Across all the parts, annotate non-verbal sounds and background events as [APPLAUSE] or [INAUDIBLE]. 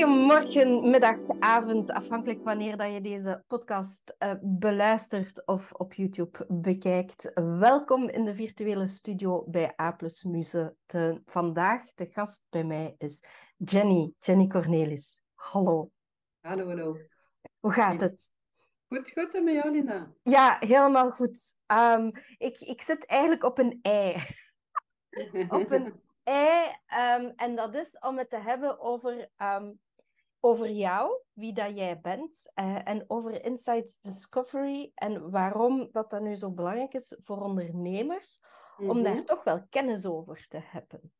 Goedemorgen, middag, avond, afhankelijk wanneer dat je deze podcast uh, beluistert of op YouTube bekijkt. Welkom in de virtuele studio bij A Plus Muze. vandaag de gast bij mij is Jenny, Jenny Cornelis. Hallo. Hallo, hallo. Hoe gaat het? Goed, goed. En met jou, Lina? Ja, helemaal goed. Um, ik, ik zit eigenlijk op een ei. [LAUGHS] op een Um, en dat is om het te hebben over, um, over jou, wie dat jij bent, uh, en over Insights Discovery en waarom dat, dat nu zo belangrijk is voor ondernemers, mm -hmm. om daar mhm. toch wel kennis over te hebben.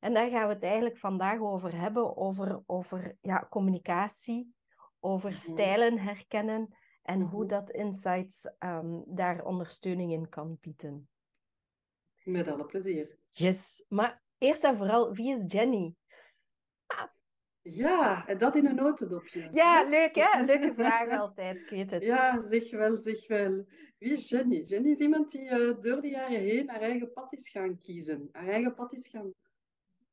En daar gaan we het eigenlijk vandaag over hebben, over, over ja, communicatie, over -hmm. stijlen herkennen en mm -hmm. hoe mhm. dat Insights um, daar ondersteuning in kan bieden. Met alle plezier. Yes, maar eerst en vooral, wie is Jenny? Ja, en dat in een notendopje. Ja, leuk hè? [LAUGHS] Leuke vraag altijd, ik weet het. Ja, zeg wel, zeg wel. Wie is Jenny? Jenny is iemand die uh, door de jaren heen haar eigen pad is gaan kiezen. Haar eigen pad is gaan,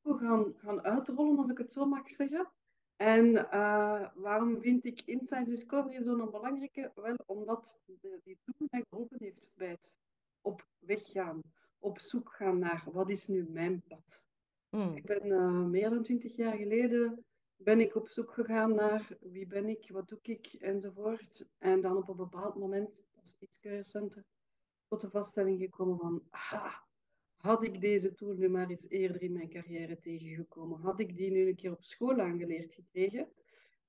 gaan, gaan uitrollen, als ik het zo mag zeggen. En uh, waarom vind ik Insights Discovery zo'n belangrijke? Wel, omdat die toen mij geholpen heeft bij het op weg gaan op zoek gaan naar wat is nu mijn pad. Mm. Ik ben uh, meer dan twintig jaar geleden ben ik op zoek gegaan naar wie ben ik, wat doe ik enzovoort. En dan op een bepaald moment, dat is iets recenter, tot de vaststelling gekomen van, had ik deze tool nu maar eens eerder in mijn carrière tegengekomen, had ik die nu een keer op school aangeleerd gekregen,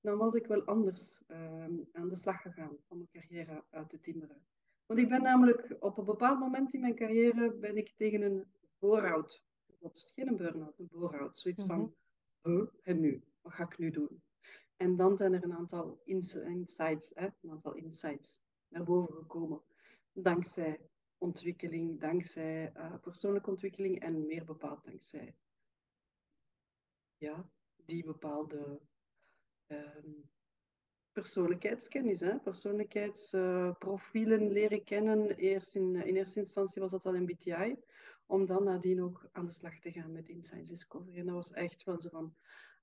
dan was ik wel anders uh, aan de slag gegaan om mijn carrière uit te timmeren. Want ik ben namelijk op een bepaald moment in mijn carrière ben ik tegen een voorhoud gebotst. Geen een burn-out, een voorhoud. Zoiets van, huh, en nu? Ga ik nu doen? En dan zijn er een aantal insights, hè, een aantal insights naar boven gekomen. Dankzij ontwikkeling, dankzij uh, persoonlijke ontwikkeling en meer bepaald dankzij ja, die bepaalde uh, persoonlijkheidskennis, hè? persoonlijkheidsprofielen leren kennen. Eerst in, in eerste instantie was dat al MBTI, om dan nadien ook aan de slag te gaan met Insights Discovery. En dat was echt wel zo van,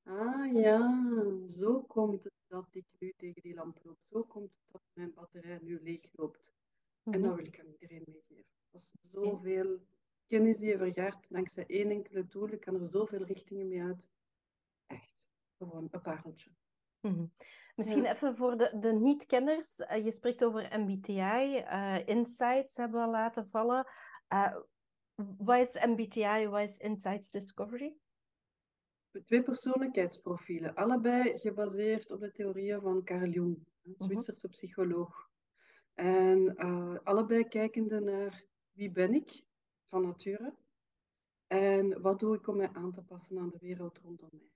ah ja, zo komt het dat ik nu tegen die lamp loop. Zo komt het dat mijn batterij nu leeg loopt. Mm -hmm. En dat wil ik aan iedereen meegeven. Dat is zoveel kennis die je vergaart dankzij één enkele tool. Ik kan er zoveel richtingen mee uit. Echt, gewoon een pareltje. Mm -hmm. Misschien ja. even voor de, de niet-kenners. Uh, je spreekt over MBTI. Uh, insights hebben we laten vallen. Uh, wat is MBTI? Wat is Insights Discovery? Twee persoonlijkheidsprofielen. Allebei gebaseerd op de theorieën van Carl Jung, een mhm. Zwitserse psycholoog. En allebei kijkende naar wie ben ik van nature en wat doe ik om mij aan te passen aan de wereld rondom mij.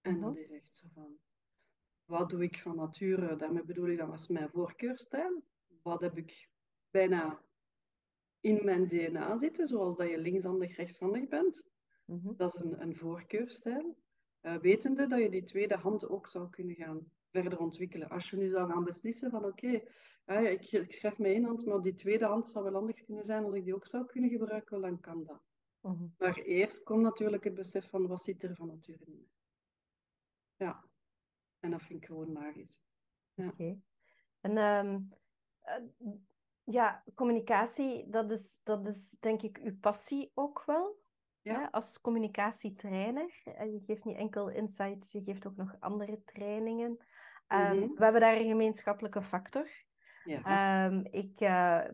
En dat is echt zo van wat doe ik van nature? Daarmee bedoel ik, dat was mijn voorkeurstijl. Wat heb ik bijna in mijn DNA zitten, zoals dat je linkshandig, rechtshandig bent. Mm Dat is een, een voorkeurstijl. Uh, wetende dat je die tweede hand ook zou kunnen gaan verder ontwikkelen. Als je nu zou gaan beslissen van oké, okay, ik, ik, schrijf mijn één hand, maar die tweede hand zou wel handig kunnen zijn als ik die ook zou kunnen gebruiken, dan kan dat. Mm -hmm. Maar eerst komt natuurlijk het besef van wat zit er van nature in. Ja. En dat vind ik gewoon magisch. Ja. Oké. En um, uh, ja, communicatie, dat is, dat is denk ik uw passie ook wel. Ja. Als communicatietrainer. En je geeft niet enkel insights, je geeft ook nog andere trainingen. Um, mm -hmm. We hebben daar een gemeenschappelijke factor. Ja. Um, ik, uh,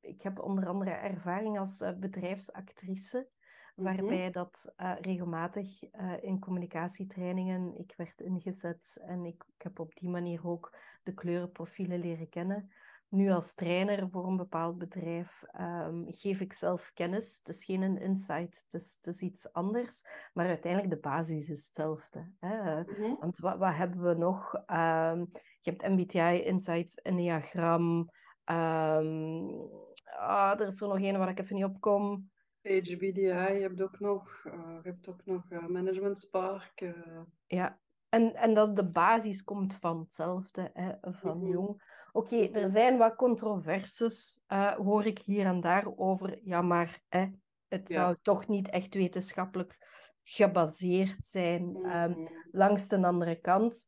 ik heb onder andere ervaring als uh, bedrijfsactrice waarbij mhm. dat uh, regelmatig in communicatietrainingen ik werd ingezet en ik, ik, heb op die manier ook de kleurenprofielen leren kennen. Nu als trainer voor een bepaald bedrijf um, geef ik zelf kennis. Het is geen een insight, het is, het is, iets anders. Maar uiteindelijk de basis is hetzelfde. Hè? Mm-hmm. Want wat, wat, hebben we nog? Um, je hebt MBTI, Insights, Enneagram. Um, ah, er is er nog een waar ik even niet op kom. HBDI, je hebt ook nog, uh, je hebt ook nog uh, Management Spark. Uh... Ja, en, en dat de basis komt van hetzelfde, hè, van mm -hmm. jong. Oké, okay, er zijn wat controverses, hoor ik hier en daar over. Ja, maar hè, het ja. zou toch niet echt wetenschappelijk gebaseerd zijn. Ehm, langs de andere kant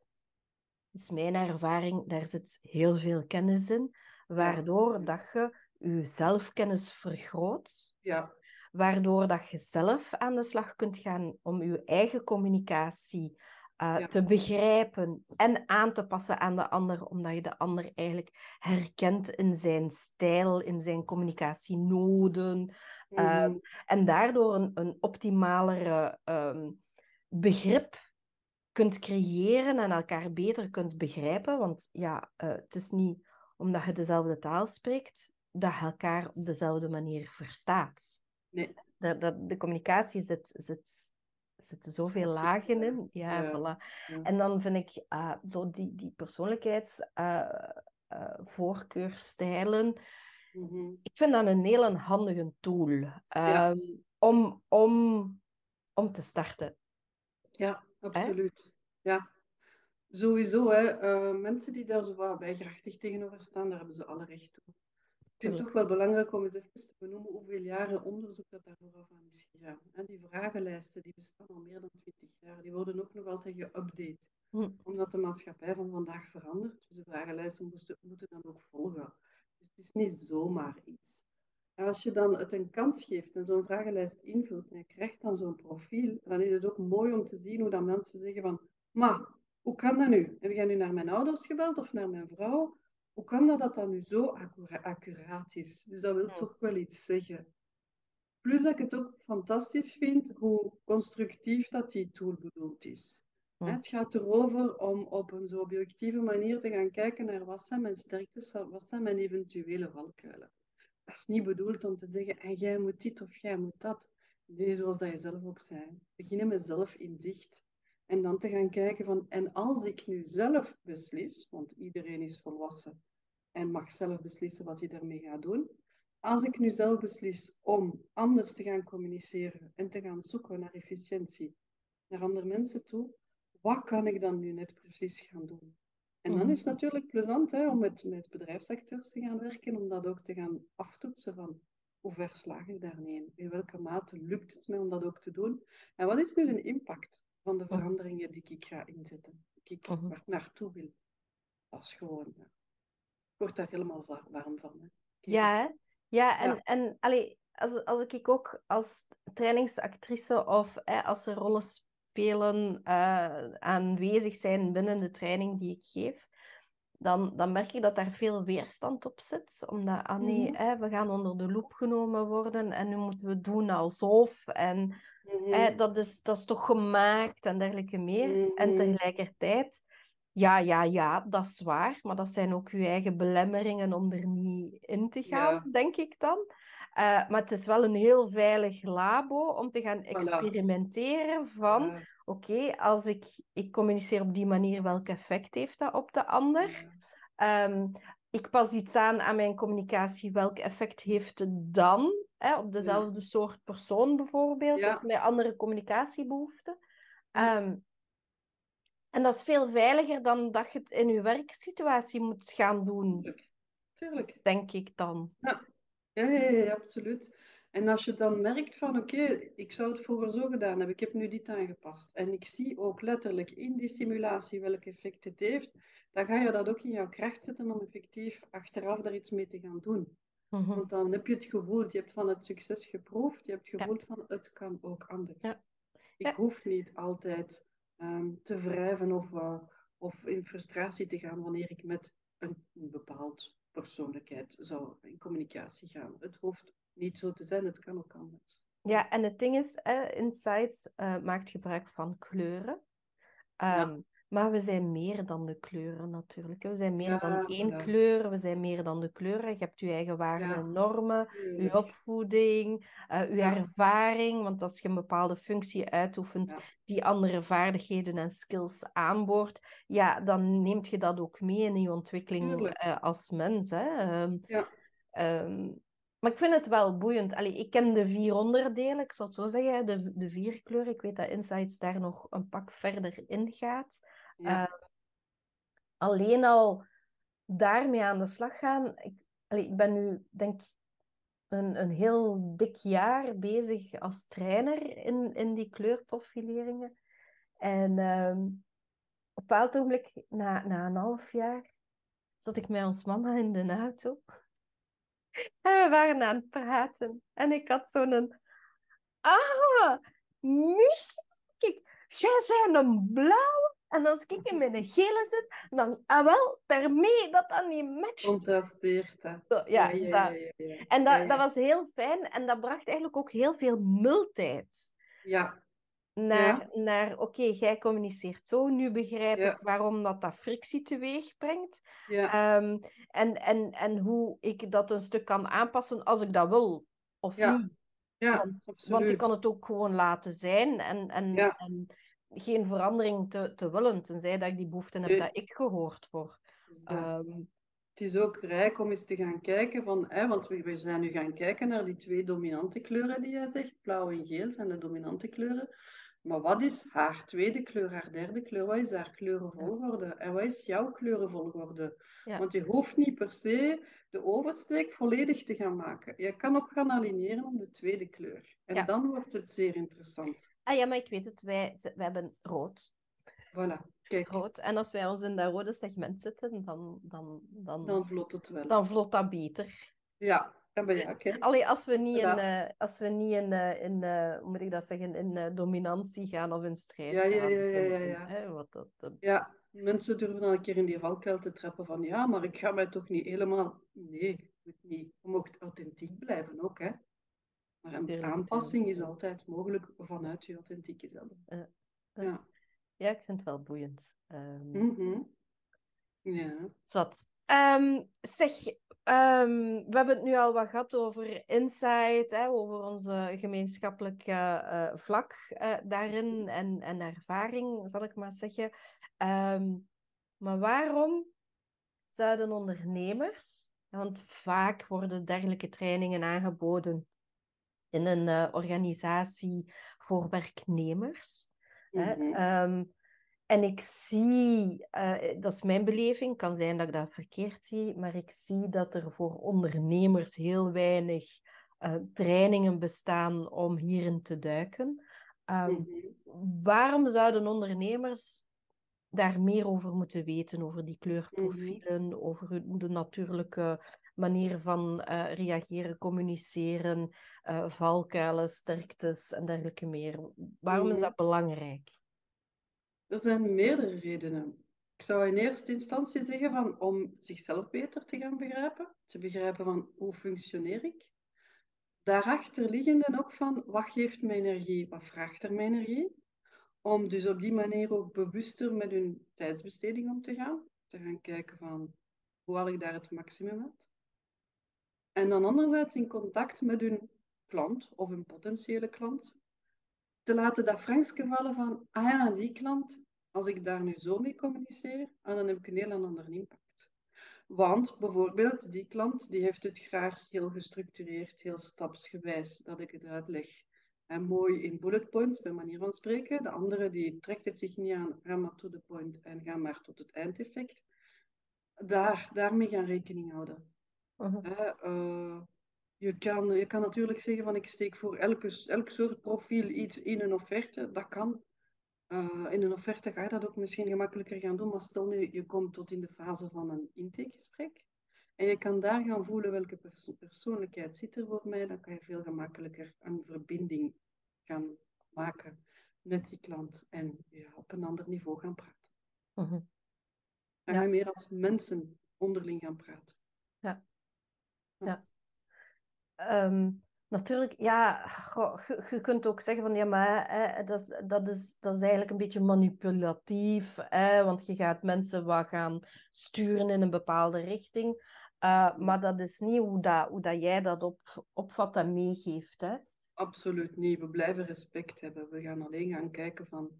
is mijn ervaring, daar zit heel veel kennis in, waardoor dat je je zelfkennis vergroot, Ja, waardoor dat je zelf aan de slag kunt gaan om je eigen communicatie eh, Ja. te begrijpen en aan te passen aan de ander, omdat je de ander eigenlijk herkent in zijn stijl, in zijn communicatienoden. Ehm, Mhm. en daardoor een, een optimalere ehm, begrip kunt creëren en elkaar beter kunt begrijpen. Want ja, eh, het is niet omdat je dezelfde taal spreekt, dat je elkaar op dezelfde manier verstaat. Nee. De, de, de communicatie zit, zit, zitten zoveel lagen in. Ja, ja. voilà. Ja. En dan vind ik eh, zo die, die persoonlijkheids... eh, eh, voorkeurstijlen. Mhm. Ik vind dat een heel handige tool ehm, om, om, om te starten. Ja, absoluut. Ja, sowieso. Hè. Eh, mensen die daar zo wat weigerachtig tegenover staan, daar hebben ze alle recht toe. Het toch wel belangrijk om eens even te benoemen hoeveel jaren onderzoek dat daar vooraf aan is gegaan. En die vragenlijsten die bestaan al meer dan 20 jaar, die worden ook nog altijd geüpdate. Hm. Omdat de maatschappij van vandaag verandert. Dus de vragenlijsten moesten, moeten dan ook volgen. Dus het is niet zomaar iets. En als je dan het een kans geeft en zo'n vragenlijst invult en je krijgt dan zo'n profiel, dan is het ook mooi om te zien hoe dan mensen zeggen van, maar hoe kan dat nu? Heb jij nu naar mijn ouders gebeld of naar mijn vrouw? Hoe kan dat dat dat nu zo accura- accuraat is? Dus dat wil Ja. toch wel iets zeggen. Plus dat ik het ook fantastisch vind hoe constructief dat die tool bedoeld is. Het gaat erover om op een zo objectieve manier te gaan kijken naar wat zijn mijn sterktes, wat zijn mijn eventuele valkuilen. Dat is niet bedoeld om te zeggen, en jij moet dit of jij moet dat. Nee, zoals dat je zelf ook zei. Beginnen met zelfinzicht. En dan te gaan kijken van, en als ik nu zelf beslis, want iedereen is volwassen en mag zelf beslissen wat hij daarmee gaat doen. Als ik nu zelf beslis om anders te gaan communiceren en te gaan zoeken naar efficiëntie naar andere mensen toe, wat kan ik dan nu net precies gaan doen? En dan Mhm. is het natuurlijk plezant hè, om met, met bedrijfsacteurs te gaan werken, om dat ook te gaan aftoetsen van hoe ver slaag ik daarin? In welke mate lukt het mij om dat ook te doen? En wat is nu de impact van de Mhm. veranderingen die ik ga inzetten? Die ik Mhm. waar ik naartoe wil? Dat is gewoon... ja. Ik word daar helemaal warm van. Hè. Ja, hè? Ja, en, Ja. en allee, als, als ik ook als trainingsactrice of hè, als er rollen spelen eh, aanwezig zijn binnen de training die ik geef, dan, dan merk ik dat daar veel weerstand op zit. Omdat, ah nee, Mhm. hè, we gaan onder de loep genomen worden en nu moeten we doen alsof. En Mhm. hè, dat, is, dat is toch gemaakt en dergelijke meer. En Mhm. tegelijkertijd, ja, ja, ja, dat is waar. Maar dat zijn ook uw eigen belemmeringen om er niet in te gaan, Ja. denk ik dan. Eh, maar het is wel een heel veilig labo om te gaan experimenteren van... Ja, Oké, als ik, ik communiceer op die manier, welk effect heeft dat op de ander? ja. Ehm, ik pas iets aan aan mijn communicatie, welk effect heeft het dan? Hè, op dezelfde soort persoon bijvoorbeeld, Ja. of met andere communicatiebehoeften. Ja. Ehm, en dat is veel veiliger dan dat je het in je werksituatie moet gaan doen, Tuurlijk. Tuurlijk. denk ik dan. Ja, ja, ja, ja, absoluut. En als je dan merkt van, oké, ik zou het vroeger zo gedaan hebben, ik heb nu dit aangepast. En ik zie ook letterlijk in die simulatie welk effect het heeft, dan ga je dat ook in jouw kracht zetten om effectief achteraf daar iets mee te gaan doen. Mhm. Want dan heb je het gevoel, je hebt van het succes geproefd, je hebt Ja. gevoeld van, het kan ook anders. Ja. Ik Ja. hoef niet altijd ehm, te wrijven of, eh, of in frustratie te gaan wanneer ik met een, een bepaald persoonlijkheid zou in communicatie gaan. Het hoeft niet zo te zijn, het kan ook anders. Ja, en het ding is, eh, Insights eh, maakt gebruik van kleuren. Ja. Maar we zijn meer dan de kleuren natuurlijk. We zijn meer Ja, dan één kleur, we zijn meer dan de kleuren. Je hebt je eigen waarden Ja. en normen, je opvoeding, eh, je ervaring. Want als je een bepaalde functie uitoefent die andere vaardigheden en skills aanboort, ja, dan neemt je dat ook mee in je ontwikkeling eh, als mens. Hè. Ehm, Ja. Ehm, maar ik vind het wel boeiend. Allee, ik ken de vier onderdelen, ik zal het zo zeggen, de, de vier kleuren. Ik weet dat Insights daar nog een pak verder in gaat. Ja. Ehm, alleen al daarmee aan de slag gaan. Ik, ik ben nu, denk een, een heel dik jaar bezig als trainer in, in die kleurprofileringen. En um, op een bepaald ogenblik, na, na een half jaar, zat ik met ons mama in de auto. En we waren aan het praten. En ik had zo'n... Ah, nu ik. Jij bent een blauw en als ik in mijn gele zit, dan, ah wel, daarmee dat dat niet matcht. Contrasteert dat. ja, ja, ja, ja, En dat, dat was heel fijn en dat bracht eigenlijk ook heel veel multijd. Ja. Naar, naar oké, jij communiceert zo, nu begrijp ik waarom dat, dat frictie teweeg brengt. Ja. Um, en, en, en hoe ik dat een stuk kan aanpassen als ik dat wil of niet. Ja, want, want, ik kan het ook gewoon laten zijn en, en, en geen verandering te, te willen, tenzij dat ik die behoefte heb dat ik gehoord word. Ehm, het is ook rijk om eens te gaan kijken van, hè, want we, we zijn nu gaan kijken naar die twee dominante kleuren die jij zegt, blauw en geel zijn de dominante kleuren. Maar wat is haar tweede kleur, haar derde kleur? Wat is haar kleurenvolgorde? En wat is jouw kleurenvolgorde? Want je hoeft niet per se de oversteek volledig te gaan maken. Je kan ook gaan aligneren om de tweede kleur. En dan wordt het zeer interessant. Ah ja, maar ik weet het. Wij, wij hebben rood. Voilà. Kijk. Rood. En als wij ons in dat rode segment zitten, dan... Dan, dan, dan vlot het wel. Dan vlot dat beter. Ja, ja, okay. Allee, als we niet, in, uh, als we niet in, uh, in uh, hoe moet ik dat zeggen, in dominantie gaan of in strijd ja, ja, gaan. Ja, ja, ja. ja. Hè, wat dat, dat... ja, mensen durven dan een keer in die valkuil te trappen van ja, maar ik ga mij toch niet helemaal... Nee, moet niet. Je mag authentiek blijven ook, hè. Maar een aanpassing is altijd mogelijk vanuit je authentieke zelf. ja. ja, ik vind het wel boeiend. Um... Mm -hmm. Ja. Zat. Um, zeg, Um, we hebben het nu al wat gehad over insight, hè, over onze gemeenschappelijke uh, vlak uh, daarin en, en ervaring, zal ik maar zeggen. Um, maar waarom zouden ondernemers, want vaak worden dergelijke trainingen aangeboden in een uh, organisatie voor werknemers. Mm -hmm. hè, um, en ik zie, uh, dat is mijn beleving, kan zijn dat ik dat verkeerd zie, maar ik zie dat er voor ondernemers heel weinig uh, trainingen bestaan om hierin te duiken. Um, mm -hmm. Waarom zouden ondernemers daar meer over moeten weten, over die kleurprofielen, mm -hmm. over de natuurlijke manier van uh, reageren, communiceren, valkuilen, sterktes en dergelijke meer? Waarom is Mhm. dat belangrijk? Er zijn meerdere redenen. Ik zou in eerste instantie zeggen van om zichzelf beter te gaan begrijpen, te begrijpen van hoe functioneer ik. Daarachter liggende ook van wat geeft mij energie, wat vraagt er mijn energie. Om dus op die manier ook bewuster met hun tijdsbesteding om te gaan. Te gaan kijken van hoe haal ik daar het maximum uit. En dan anderzijds in contact met hun klant of een potentiële klant te laten dat Frankske vallen van, ah ja, die klant, als ik daar nu zo mee communiceer, ah, dan heb ik een heel ander impact. Want bijvoorbeeld, die klant die heeft het graag heel gestructureerd, heel stapsgewijs, dat ik het uitleg. En mooi in bullet points, bij manier van spreken. De andere die trekt het zich niet aan, ga maar to the point en ga maar tot het eindeffect. Daar, daarmee gaan rekening houden. Uh -huh. uh, je kan, je kan natuurlijk zeggen van ik steek voor elke, elk soort profiel iets in een offerte. Dat kan. Uh, in een offerte ga je dat ook misschien gemakkelijker gaan doen. Maar stel nu, je komt tot in de fase van een intakegesprek. En je kan daar gaan voelen welke perso persoonlijkheid zit er voor mij. Dan kan je veel gemakkelijker een verbinding gaan maken met die klant. En ja, op een ander niveau gaan praten. Dan ga je meer als mensen onderling gaan praten. Ja. ja. Um, natuurlijk, ja, je, kunt ook zeggen van ja, maar hè, dat, is, dat, is, dat is eigenlijk een beetje manipulatief, hè, want je gaat mensen wat gaan sturen in een bepaalde richting. Uh, maar dat is niet hoe, dat, hoe dat jij dat op, opvat en meegeeft. Hè? Absoluut niet. We blijven respect hebben. We gaan alleen gaan kijken van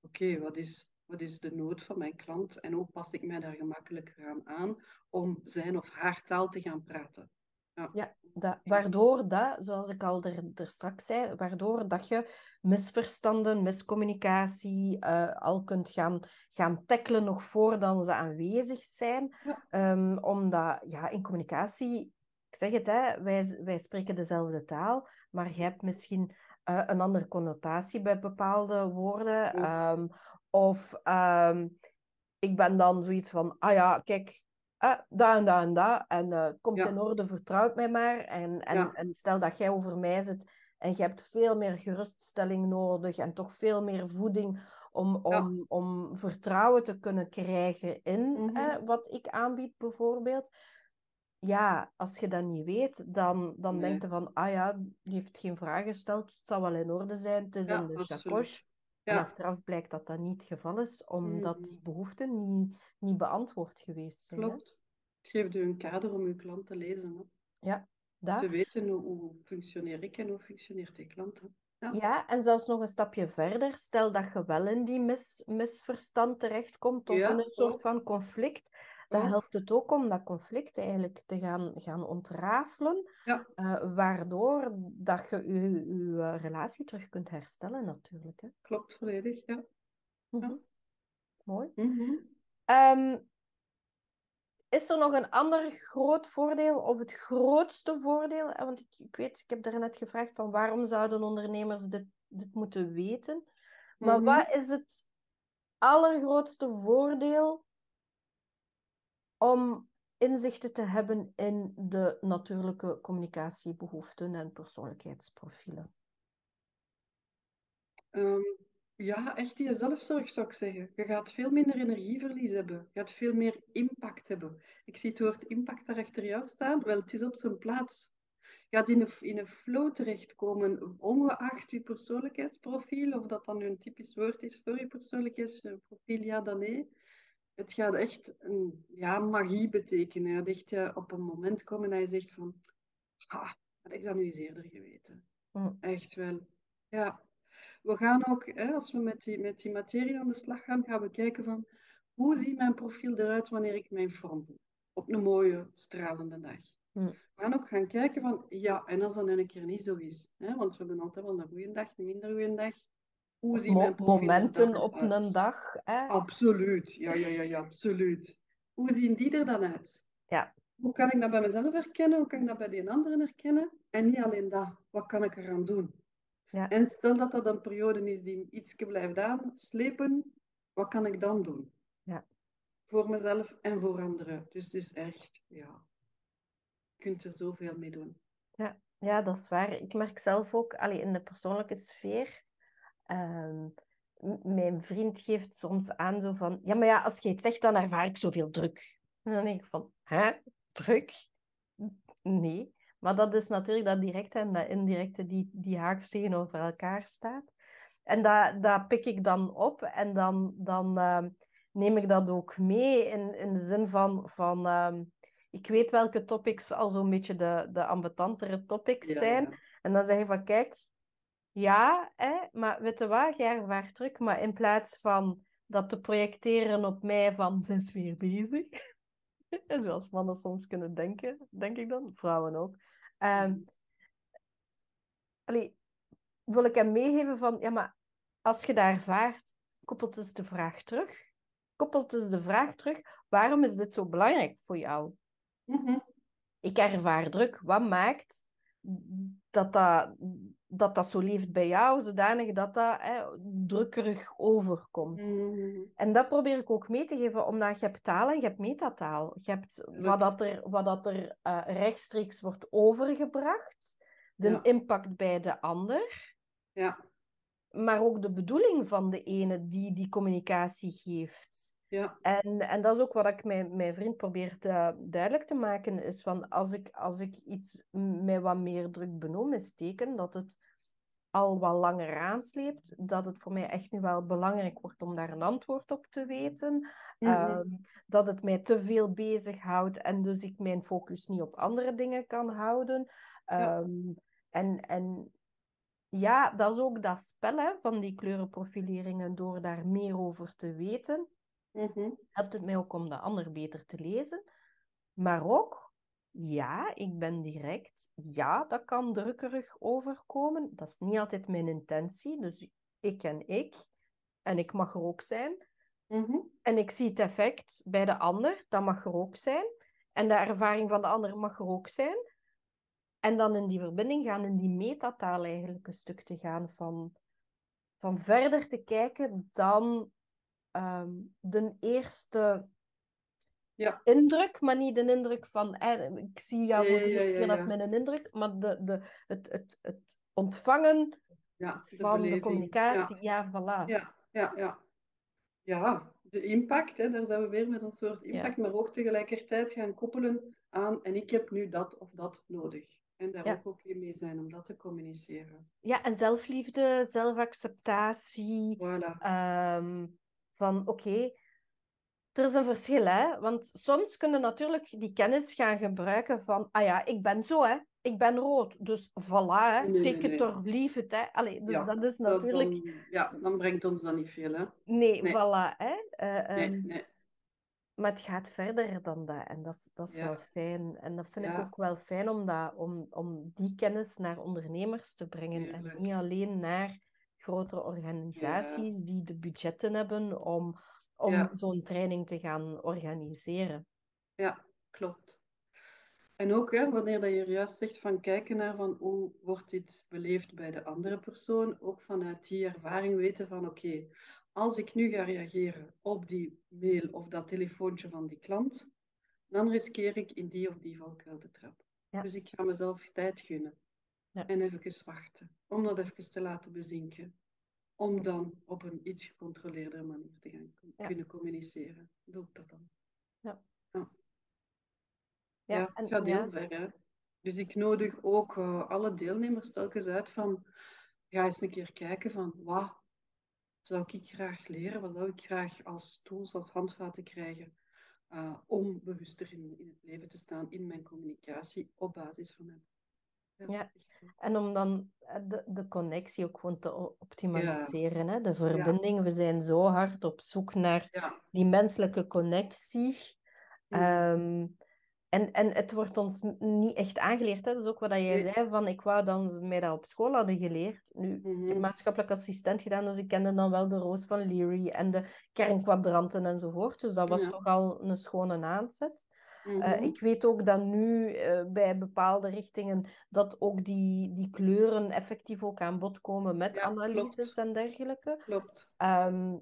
oké, wat, is, wat is de nood van mijn klant en hoe pas ik mij daar gemakkelijker aan aan om zijn of haar taal te gaan praten. Ja, ja dat, waardoor dat, zoals ik al er, er straks zei, waardoor dat je misverstanden, miscommunicatie uh, al kunt gaan, gaan tackelen nog voordat ze aanwezig zijn. Ja. Um, omdat ja, in communicatie ik zeg het, hè, wij, wij spreken dezelfde taal, maar je hebt misschien uh, een andere connotatie bij bepaalde woorden. Um, of um, ik ben dan zoiets van, ah ja, kijk, uh, dat en dat en dat. En uh, komt in orde, vertrouwt mij maar. En, en, ja. en stel dat jij over mij zit en je hebt veel meer geruststelling nodig en toch veel meer voeding om, om, ja. om vertrouwen te kunnen krijgen in mm -hmm. wat ik aanbied, bijvoorbeeld. Ja, als je dat niet weet, dan, dan nee. denk je van, ah ja, die heeft geen vraag gesteld, het zal wel in orde zijn, het is in de chacoche. Ja. En achteraf blijkt dat dat niet het geval is, omdat die behoeften niet, niet beantwoord geweest zijn. Klopt. Het geeft u een kader om uw klant te lezen. Hè? Ja, dat. Te weten hoe, hoe functioneer ik en hoe functioneert die klant. Hè? Ja. ja, en zelfs nog een stapje verder. Stel dat je wel in die mis, misverstand terechtkomt of ja, in een soort van conflict. Ook. helpt het ook om dat conflict eigenlijk te gaan, gaan ontrafelen. Ja. Uh, waardoor dat je je, je relatie terug kunt herstellen natuurlijk. Hè. Klopt, volledig, ja. Mm -hmm. Mooi. Mm -hmm. um, is er nog een ander groot voordeel of het grootste voordeel? Want ik, ik weet, ik heb daarnet gevraagd van waarom zouden ondernemers dit, dit moeten weten? Maar mm -hmm. wat is het allergrootste voordeel om inzichten te hebben in de natuurlijke communicatiebehoeften en persoonlijkheidsprofielen? Um, ja, echt die zelfzorg zou ik zeggen. Je gaat veel minder energieverlies hebben. Je gaat veel meer impact hebben. Ik zie het woord impact daar achter jou staan. Wel, het is op zijn plaats. Je gaat in een, in een flow terechtkomen, ongeacht je persoonlijkheidsprofiel, of dat dan een typisch woord is voor je persoonlijkheidsprofiel, ja dan nee. Het gaat echt een, ja, magie betekenen. Het echt uh, op een moment komen dat je zegt van, ah, had ik dat nu eens eerder geweten. Mm. Echt wel. Ja, we gaan ook, hè, als we met die, met die materie aan de slag gaan, gaan we kijken van hoe ziet mijn profiel eruit wanneer ik mijn vorm voel. Op een mooie, stralende dag. Hm. We gaan ook gaan kijken van, ja, en als dat een keer niet zo is. Hè, want we hebben altijd wel een goede dag, een minder goede dag. Hoe mijn profiel Momenten op uit? een dag. Hè? Absoluut, ja, ja, ja, ja, absoluut. Hoe zien die er dan uit? Ja. Hoe kan ik dat bij mezelf herkennen? Hoe kan ik dat bij die anderen herkennen? En niet alleen dat, wat kan ik eraan doen? Ja. En stel dat dat een periode is die iets blijft aanslepen, wat kan ik dan doen? Ja. Voor mezelf en voor anderen. Dus het is echt, ja, je kunt er zoveel mee doen. Ja, ja dat is waar. Ik merk zelf ook, allee, in de persoonlijke sfeer, um, mijn vriend geeft soms aan zo van, ja, maar ja, als je het zegt, dan ervaar ik zoveel druk. En dan denk ik van, hè, druk? Nee. Maar dat is natuurlijk dat directe en dat indirecte die, die haaks tegenover elkaar staat. En dat, dat pik ik dan op en dan, dan uh, neem ik dat ook mee in, in de zin van, van uh, ik weet welke topics al zo'n beetje de, de ambetantere topics Ja, zijn. ja. En dan zeg je van, kijk, ja, hè, maar weet je wat, druk, maar in plaats van dat te projecteren op mij van, ze is weer bezig. [LAUGHS] Zoals mannen soms kunnen denken, denk ik dan, vrouwen ook. Um, allee, wil ik hem meegeven van, ja, maar als je dat ervaart, koppelt dus de vraag terug. Koppelt dus de vraag terug, waarom is dit zo belangrijk voor jou? Mm -hmm. Ik ervaar druk. Wat maakt dat dat, dat, dat zo leeft bij jou, zodanig dat dat hè, drukkerig overkomt. Mm -hmm. En dat probeer ik ook mee te geven, omdat je hebt taal en je hebt metataal. Je hebt wat, dat er, wat dat er uh, rechtstreeks wordt overgebracht, de Ja. impact bij de ander, Ja, maar ook de bedoeling van de ene die die communicatie geeft. Ja, En, en dat is ook wat ik mijn, mijn vriend probeer te, duidelijk te maken, is van als ik, als ik iets met wat meer druk benoem, steken, dat het al wat langer aansleept, dat het voor mij echt nu wel belangrijk wordt om daar een antwoord op te weten. Mhm. Ehm, dat het mij te veel bezighoudt en dus ik mijn focus niet op andere dingen kan houden. Ja. Ehm, en, en ja, dat is ook dat spel hè, van die kleurenprofileringen, door daar meer over te weten Mhm. helpt het mij ook om de ander beter te lezen. Maar ook, ja, ik ben direct. Ja, dat kan drukkerig overkomen. Dat is niet altijd mijn intentie. Dus ik en ik. En ik mag er ook zijn. Mhm. En ik zie het effect bij de ander. Dat mag er ook zijn. En de ervaring van de ander mag er ook zijn. En dan in die verbinding gaan, in die metataal eigenlijk een stuk te gaan van, van verder te kijken dan ehm, de eerste Ja. indruk, maar niet de indruk van eh, ik zie jou voor de eerste keer, ja. mijn indruk, maar de, de, het, het, het ontvangen Ja, de van de communicatie, Ja, voilà. ja, ja, ja. Ja, de impact, hè, daar zijn we weer met ons woord impact, maar ook tegelijkertijd gaan koppelen aan en ik heb nu dat of dat nodig. En daar Ja. ook oké mee zijn om dat te communiceren. Ja, en zelfliefde, zelfacceptatie, Voilà. ehm, van oké, er is een verschil, hè. Want soms kunnen natuurlijk die kennis gaan gebruiken van, ah ja, ik ben zo, hè. Ik ben rood, dus voilà, hè. Or leave it, hè. Allee, dus Ja, dat is Dat natuurlijk... dan, ja, dan brengt ons dat niet veel, hè? Nee, Nee. voilà, hè. Eh, Nee, ehm, nee. Maar het gaat verder dan dat. En dat is, dat is Ja. wel fijn. En dat vind ik ook wel fijn om, dat, om, om die kennis naar ondernemers te brengen. En niet alleen naar grotere organisaties die de budgetten hebben om, om Ja. zo'n training te gaan organiseren. Ja, klopt. En ook hè, wanneer dat je juist zegt van kijken naar van hoe wordt dit beleefd bij de andere persoon, ook vanuit die ervaring weten van oké, als ik nu ga reageren op die mail of dat telefoontje van die klant, dan riskeer ik in die of die valkuil te trappen. Ja. Dus ik ga mezelf tijd gunnen Ja. en even wachten, om dat even te laten bezinken, om dan op een iets gecontroleerdere manier te gaan Ja. kunnen communiceren. Doe ik dat dan? Ja, Ja, en- het gaat ja. heel ver. Hè? Dus ik nodig ook eh, alle deelnemers telkens uit van, ga eens een keer kijken van, wat zou ik graag leren, wat zou ik graag als tools, als handvaten krijgen eh, om bewuster in, in het leven te staan in mijn communicatie op basis van mijn. Ja. En om dan eh, de, de connectie ook gewoon te optimaliseren, hè? de verbinding. We zijn zo hard op zoek naar die menselijke connectie. Mm. Ehm, en, en het wordt ons niet echt aangeleerd. Hè? Dat is ook wat jij Nee. zei, van ik wou dan ze mij dat op school hadden geleerd. Nu, ik heb Mhm. maatschappelijk assistent gedaan, dus ik kende dan wel de roos van Leary en de kernkwadranten enzovoort. Dus dat was Ja. toch al een schone aanzet. Eh, Mhm. ik weet ook dat nu eh, bij bepaalde richtingen dat ook die, die kleuren effectief ook aan bod komen met Ja, analyses klopt. en dergelijke. Klopt. Ehm,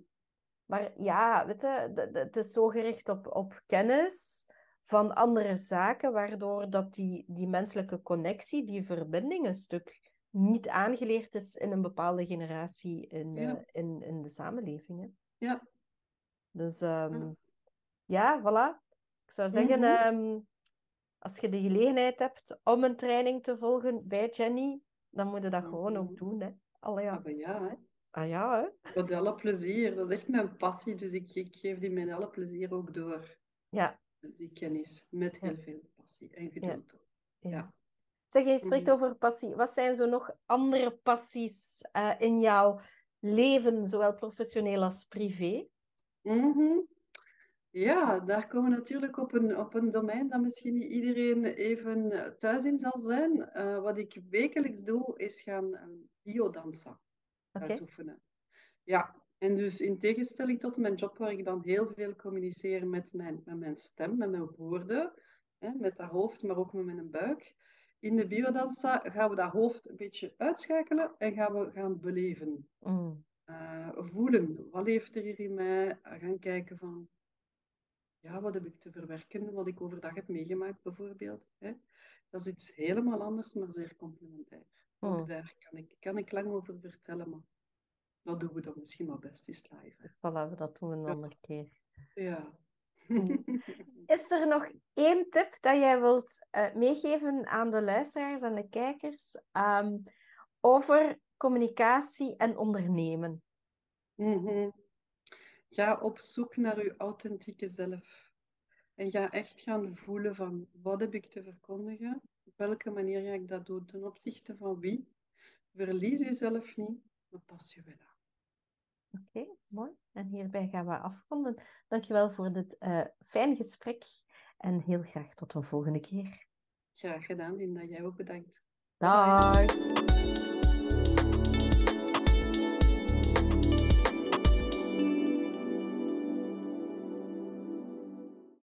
maar ja, weet je, het is zo gericht op, op kennis van andere zaken, waardoor dat die, die menselijke connectie, die verbinding een stuk niet aangeleerd is in een bepaalde generatie in, Ja. eh, in, in de samenleving. Hè. Ja. Dus ehm, Ja. ja, voilà. Ik zou zeggen, Mhm. ehm, als je de gelegenheid hebt om een training te volgen bij Jenny, dan moet je dat gewoon ook Mhm. doen. Hè. Allee, ja. Ah, ja, hè. Ah ja, hè? met alle plezier. Dat is echt mijn passie, dus ik, ik geef die met alle plezier ook door. Ja, die kennis met Ja. heel veel passie en geduld. ja. Ja. Zeg, je spreekt Mhm. over passie. Wat zijn zo nog andere passies eh, in jouw leven, zowel professioneel als privé? Mhm. Ja, daar komen we natuurlijk op een, op een domein dat misschien niet iedereen even eh, thuis in zal zijn. Eh, wat ik wekelijks doe, is gaan eh, biodansen uitoefenen. Ja, en dus in tegenstelling tot mijn job, waar ik dan heel veel communiceer met mijn, met mijn stem, met mijn woorden, hè, met dat hoofd, maar ook met mijn buik. In de biodansa gaan we dat hoofd een beetje uitschakelen en gaan we gaan beleven. Mm, Eh, voelen, wat leeft er hier in mij? Gaan kijken van, ja, wat heb ik te verwerken, wat ik overdag heb meegemaakt bijvoorbeeld. Hè? Dat is iets helemaal anders, maar zeer complementair. Ook mm. daar kan ik, kan ik lang over vertellen, maar dat doen we dan misschien maar best eens live. Hè? Voilà, dat doen we een Ja. andere keer. Ja. [LAUGHS] Is er nog één tip dat jij wilt eh, meegeven aan de luisteraars en de kijkers ehm, over communicatie en ondernemen? Mhm. Ga op zoek naar uw authentieke zelf. En ga echt gaan voelen van wat heb ik te verkondigen? Op welke manier ga ik dat doen? Ten opzichte van wie? Verlies jezelf niet, maar pas je wel aan. Oké, mooi. En hierbij gaan we afronden. Dankjewel voor dit fijn gesprek en heel graag tot een volgende keer. Graag gedaan, Linda. Jij ook bedankt. Dag!